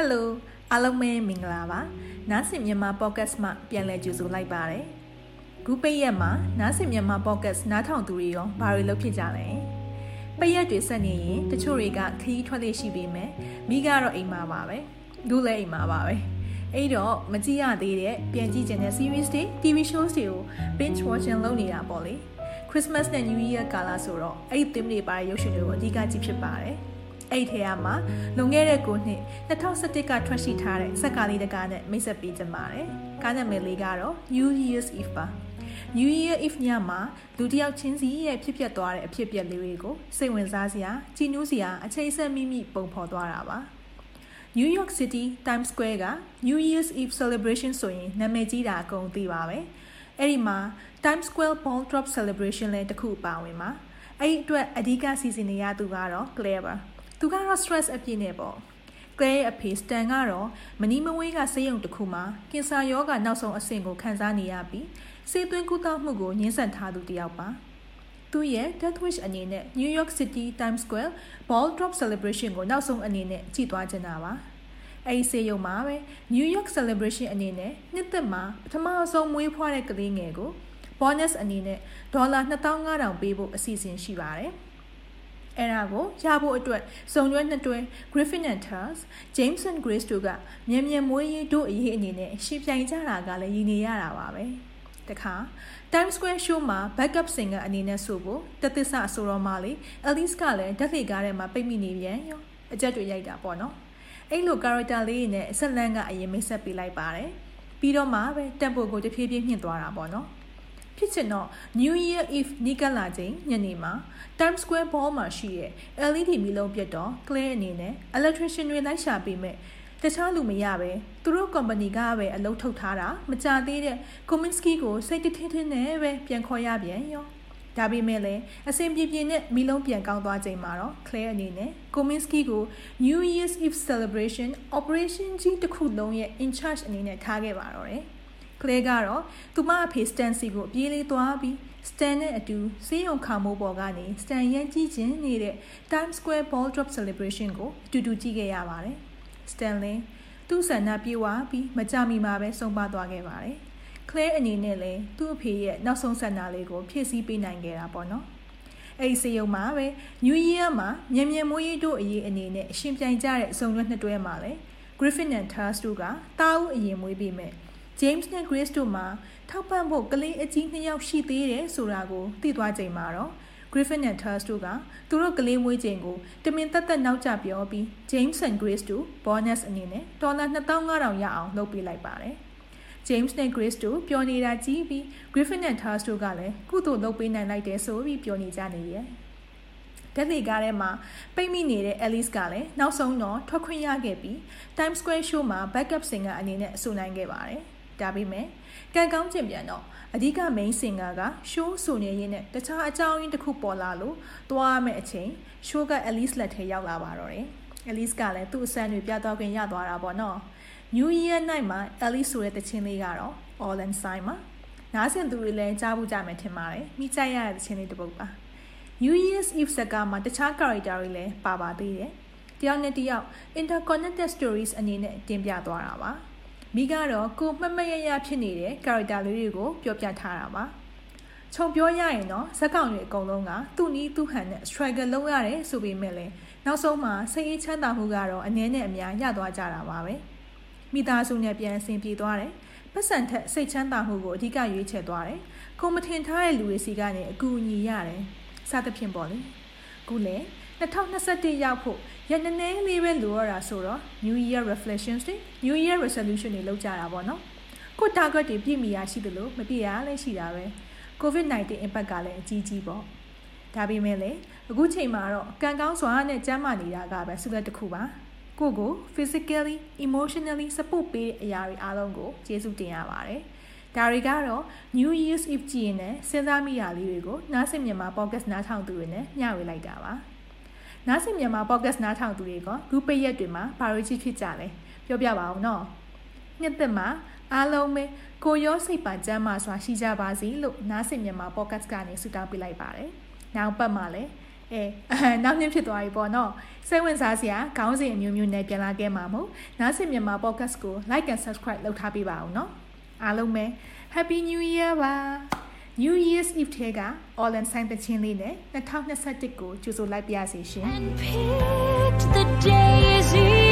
Hello အားလုံးပဲမင်္ဂလာပါနားဆင်မြန်မာ podcast မှာပြန်လည်ကြိုဆိုလိုက်ပါတယ်ခုပိတ်ရက်မှာနားဆင်မြန်မာ podcast နားထောင်သူတွေရောဘာတွေလုပ်ဖြစ်ကြလဲပိတ်ရက်တွေဆက်နေရင်တချို့တွေကခရီးထွက်လေရှိပေမဲ့မိကတော့အိမ်မှာပါပဲလူလည်းအိမ်မှာပါပဲအဲ့တော့မကြည့်ရသေးတဲ့ပြန်ကြည့်ချင်တဲ့ series တွေ TV shows တွေကို binge watching လုပ်နေတာပေါ့လေ Christmas နဲ့ New Year ကာလဆိုတော့အဲ့ဒီ theme တွေပါတဲ့ရုပ်ရှင်တွေကိုအဓိကကြည့်ဖြစ်ပါတယ် အဲ့ထဲကမှလွန်ခဲ့တဲ့9နှစ်2017ကထွက်ရှိထားတဲ့စက်ကားလေးတကားနဲ့မိတ်ဆက်ပေးကြပါတယ်။ကားနာမည်လေးကတော့ New Year's Eve ပါ။ New Year Eve ညမှာလူတစ်ယောက်ချင်းစီရဲ့ဖြစ်ပျက်သွားတဲ့အဖြစ်အပျက်လေးတွေကိုစိတ်ဝင်စားစရာကြည်နူးစရာအချိန်ဆက်မိမိပုံဖော်သွားတာပါ။ New York City Times Square က New Year's Eve celebration ဆိုရင်နာမည်ကြီးတာအကုန်သိပါပဲ။အဲ့ဒီမှာ Times Square Ball Drop celebration လည်းတစ်ခုပါဝင်ပါ။အဲ့ဒီအတွက်အဓိကစီစဉ်နေရသူကတော့ Claire ပါ။ သူကတော့ stress အပြည့်နဲ့ပေါ့ကလဲအဖေစတန်ကတော့မနီမဝေးကဆေးရုံတစ်ခုမှာကင်ဆာရောဂါနောက်ဆုံးအဆင့်ကိုခံစားနေရပြီးဆေးသွင်းကုသမှုကိုညှင်းဆန်ထားသူတယောက်ပါသူရဲ့ Death Wish အနေနဲ့ New York City Times Square Ball Drop Celebration ကိုနောက်ဆုံးအနေနဲ့ကြည့်သွားချင်တာပါအဲဒီဆေးရုံမှာပဲ New York Celebration အနေနဲ့နှစ်သက်မှာပထမဆုံးမွေးဖွားတဲ့ကလေးငယ်ကို bonus အနေနဲ့ဒေါ်လာ2500ပေးဖို့အစီအစဉ်ရှိပါတယ်။ အဲ့ဒါကိုရဖို့အတွက်စုံတွဲနှစ်တွဲ Griffin and Tars James and Grace တို့ကမြန်မြန်မွေးရေးတို့အရေးအနေနဲ့ရှင်းပြိုင်ကြတာကလည်းရည်နေရတာပါပဲတခါ Times Square show မှာ backup singer အနေနဲ့ဆိုဖို့တသစ္စာဆိုတော့မှလေ Alice ကလည်းဓာတ်လေကားထဲမှာပိတ်မိနေပြန်ရောအကြက်တွေရိုက်တာပေါ့နော်အဲ့လို character လေးနဲ့ဆက်လန်းကအရင်မိတ်ဆက်ပေးလိုက်ပါတယ်ပြီးတော့မှပဲ tempo ကိုတဖြည်းဖြည်းမြင့်သွားတာပေါ့နော် ဖြစ်ချင်တော့ New Year Eve နီးကပ်လာချိန်ညနေမှာ Times Square Ball မှာရှိတဲ့ LED မီးလုံးပြတ်တော့ Claire အနေနဲ့ electrician တွေလိုက်ရှာပေးမဲ့တခြားလူမရပဲသူတို့ company ကပဲအလုပ်ထုတ်ထားတာမကြသေးတဲ့ Kominsky ကိုစိတ်တထင်းထင်းနဲ့ပဲပြန်ခေါ်ရပြန်ရောဒါပေမဲ့လည်းအစဉ်ပြေပြေနဲ့မီလုံးပြန်ကောင်းသွားချိန်မှာတော့ Claire အနေနဲ့ Kominsky ကို New Year's Eve celebration operation ကြီးတစ်ခုလုံးရဲ့ in charge အနေနဲ့ထားခဲ့ပါတော့တယ် ကလေးကတော့သူမအဖေစတန်စီကိုအပြေးလေးသွားပြီးစတန်နဲ့အတူစေးရုံခါမိုးပေါ်ကနေစတန်ရန်ကြည့်ခြင်းနေတဲ့ Times Square Ball Drop Celebration ကိုအတူတူကြည့်ခဲ့ရပါတယ်။စတန်လင်းသူ့ဆန္ဒပြေဝပြီးမကြမီမှာပဲဆုံးပါသွားခဲ့ပါတယ်။ Claire အနေနဲ့လည်းသူ့အဖေရဲ့နောက်ဆုံးဆန္ဒလေးကိုဖြည့်ဆည်းပေးနိုင်ခဲ့တာပေါ့နော်။အဲ့ဒီစေယုံမှာပဲ New Year မှာမြန်မြန်မွေးရေးတို့အရေးအနေနဲ့အရှင်ပြိုင်ကြတဲ့အစုံတွဲနှစ်တွဲမှာလည်း Griffin and Tars တို့ကတားဦးအရင်မွေးပြီးမဲ့ James နဲ့ Grace တို့မှာထောက်ပံ့ဖို့ကလေးအကြီးနှစ်ယောက်ရှိသေးတယ်ဆိုတာကိုသိသွားချိန်မှာတော့ Griffin နဲ့ Tars တို့ကသူတို့ကလေးမွေးချိန်ကိုတမင်သက်သက်နောက်ကျပြောပြီး James and Grace တို့ bonus အနေနဲ့ဒေါ်လာ2500ရအောင်လုပ်ပေးလိုက်ပါတယ်။ James နဲ့ Grace တို့ပြောနေတာကြည့်ပြီး Griffin and Tars တို့ကလည်းကုသိုလ်လုပ်ပေးနိုင်လိုက်တယ်ဆိုပြီးပြောနေကြနေရဲ့။ဓာတ်လေကားထဲမှာပိတ်မိနေတဲ့ Alice ကလည်းနောက်ဆုံးတော့ထွက်ခွင့်ရခဲ့ပြီး Times Square show မှာ backup singer အနေနဲ့အဆိုနိုင်ခဲ့ပါတယ်။ ဒါပေမဲ့ကံကောင်းခြင်းပြန်တော့အဓိက main singer က show ဆိုနေရင်းနဲ့တခြားအကြောင်းရင်းတစ်ခုပေါ်လာလို့သွားရမယ့်အချိန် show က Alice လက်ထဲရောက်လာပါတော့တယ်။ Alice ကလည်းသူ့အစမ်းတွေပြတော့ခွင့်ရသွားတာပေါ့နော်။ New Year night မှာ Alice ဆိုတဲ့တခြင်းလေးကတော့ All and Sign မှာနားဆင်သူတွေလည်းကြားဖို့ကြမယ်ထင်ပါတယ်။မိကြရတဲ့တခြင်းလေးတစ်ပုဒ်ပါ။ New Year's Eve ဇာတ်ကားမှာတခြား character တွေလည်းပါပါသေးတယ်။တယောက်နဲ့တယောက် interconnected stories အနေနဲ့တင်ပြသွားတာပါ။ မိကတော့ကိုမှတ်မှတ်ရရဖြစ်နေတဲ့ character လေးတွေကိုပြောပြထားတာပါခြုံပြောရရင်တော့ဇက်ကောင်တွေအကုန်လုံးကသူ့နီးသူ့ဟန်နဲ့ struggle လုပ်ရတယ်ဆိုပေမဲ့လည်းနောက်ဆုံးမှာစိတ်အေးချမ်းသာမှုကတော့အနည်းနဲ့အများရသွားကြတာပါပဲမိသားစုနဲ့ပြန်ဆင်ပြေသွားတယ်ပတ်စံထက်စိတ်ချမ်းသာမှုကိုအဓိကရွေးချယ်သွားတယ်ကိုမထင်ထားတဲ့လူတွေစီကနေအကူအညီရတယ်စသဖြင့်ပေါ့လေခုလေ 2021ရောက်ဖို့ရနည်းနည်းလေးပဲလိုရတာဆိုတော့ New Year reflections တွေ New Year resolution တွေလုပ်ကြတာပေါ့နော်ကို target တွေပြည့်မီရရှိသလိုမပြည့်ရလည်းရှိတာပဲ COVID-19 impact ကလည်းအကြီးကြီးပေါ့ဒါပေမဲ့လည်းအခုချိန်မှာတော့ကံကောင်းစွာနဲ့ကျန်းမာနေတာကပဲဆုလက်တစ်ခုပါကိုကို physically emotionally support ပေးတဲ့အရာတွေအားလုံးကိုကျေးဇူးတင်ရပါတယ်ဒါတွေကတော့ New Year's Eve ကြည့်ရင်လည်းစဉ်းစားမိတာလေးတွေကိုနားဆင်မြန်မာ podcast နားထောင်သူတွေနဲ့မျှဝေလိုက်တာပါ နားဆင်မြန်မာ podcast နားထောင်သူတွေကခုပိတ်ရက်တွေမှာဘာလို့ကြီးဖြစ်ကြလဲပြောပြပါအောင်နော်နှစ်သက်မှာအားလုံးပဲကိုရောစိတ်ပါကျမ်းမာစွာရှိကြပါစေလို့နားဆင်မြန်မာ podcast ကနေဆုတောင်းပေးလိုက်ပါတယ်နောက်ပတ်မှာလည်းအဲနောက်နေ့ဖြစ်သွားပြီပေါ့နော်စိတ်ဝင်စားစရာခေါင်းစဉ်အမျိုးမျိုးနဲ့ပြန်လာခဲ့မှာမို့နားဆင်မြန်မာ podcast ကို like and subscribe လုပ်ထားပေးပါအောင်နော်အားလုံးပဲ happy new year ပါ New Year's Eve ထဲက Orland ဆိုင်တချင်းလေးနဲ့2021ကိုကြိုဆိုလိုက်ပါရစေရှင်။ And picked the daisy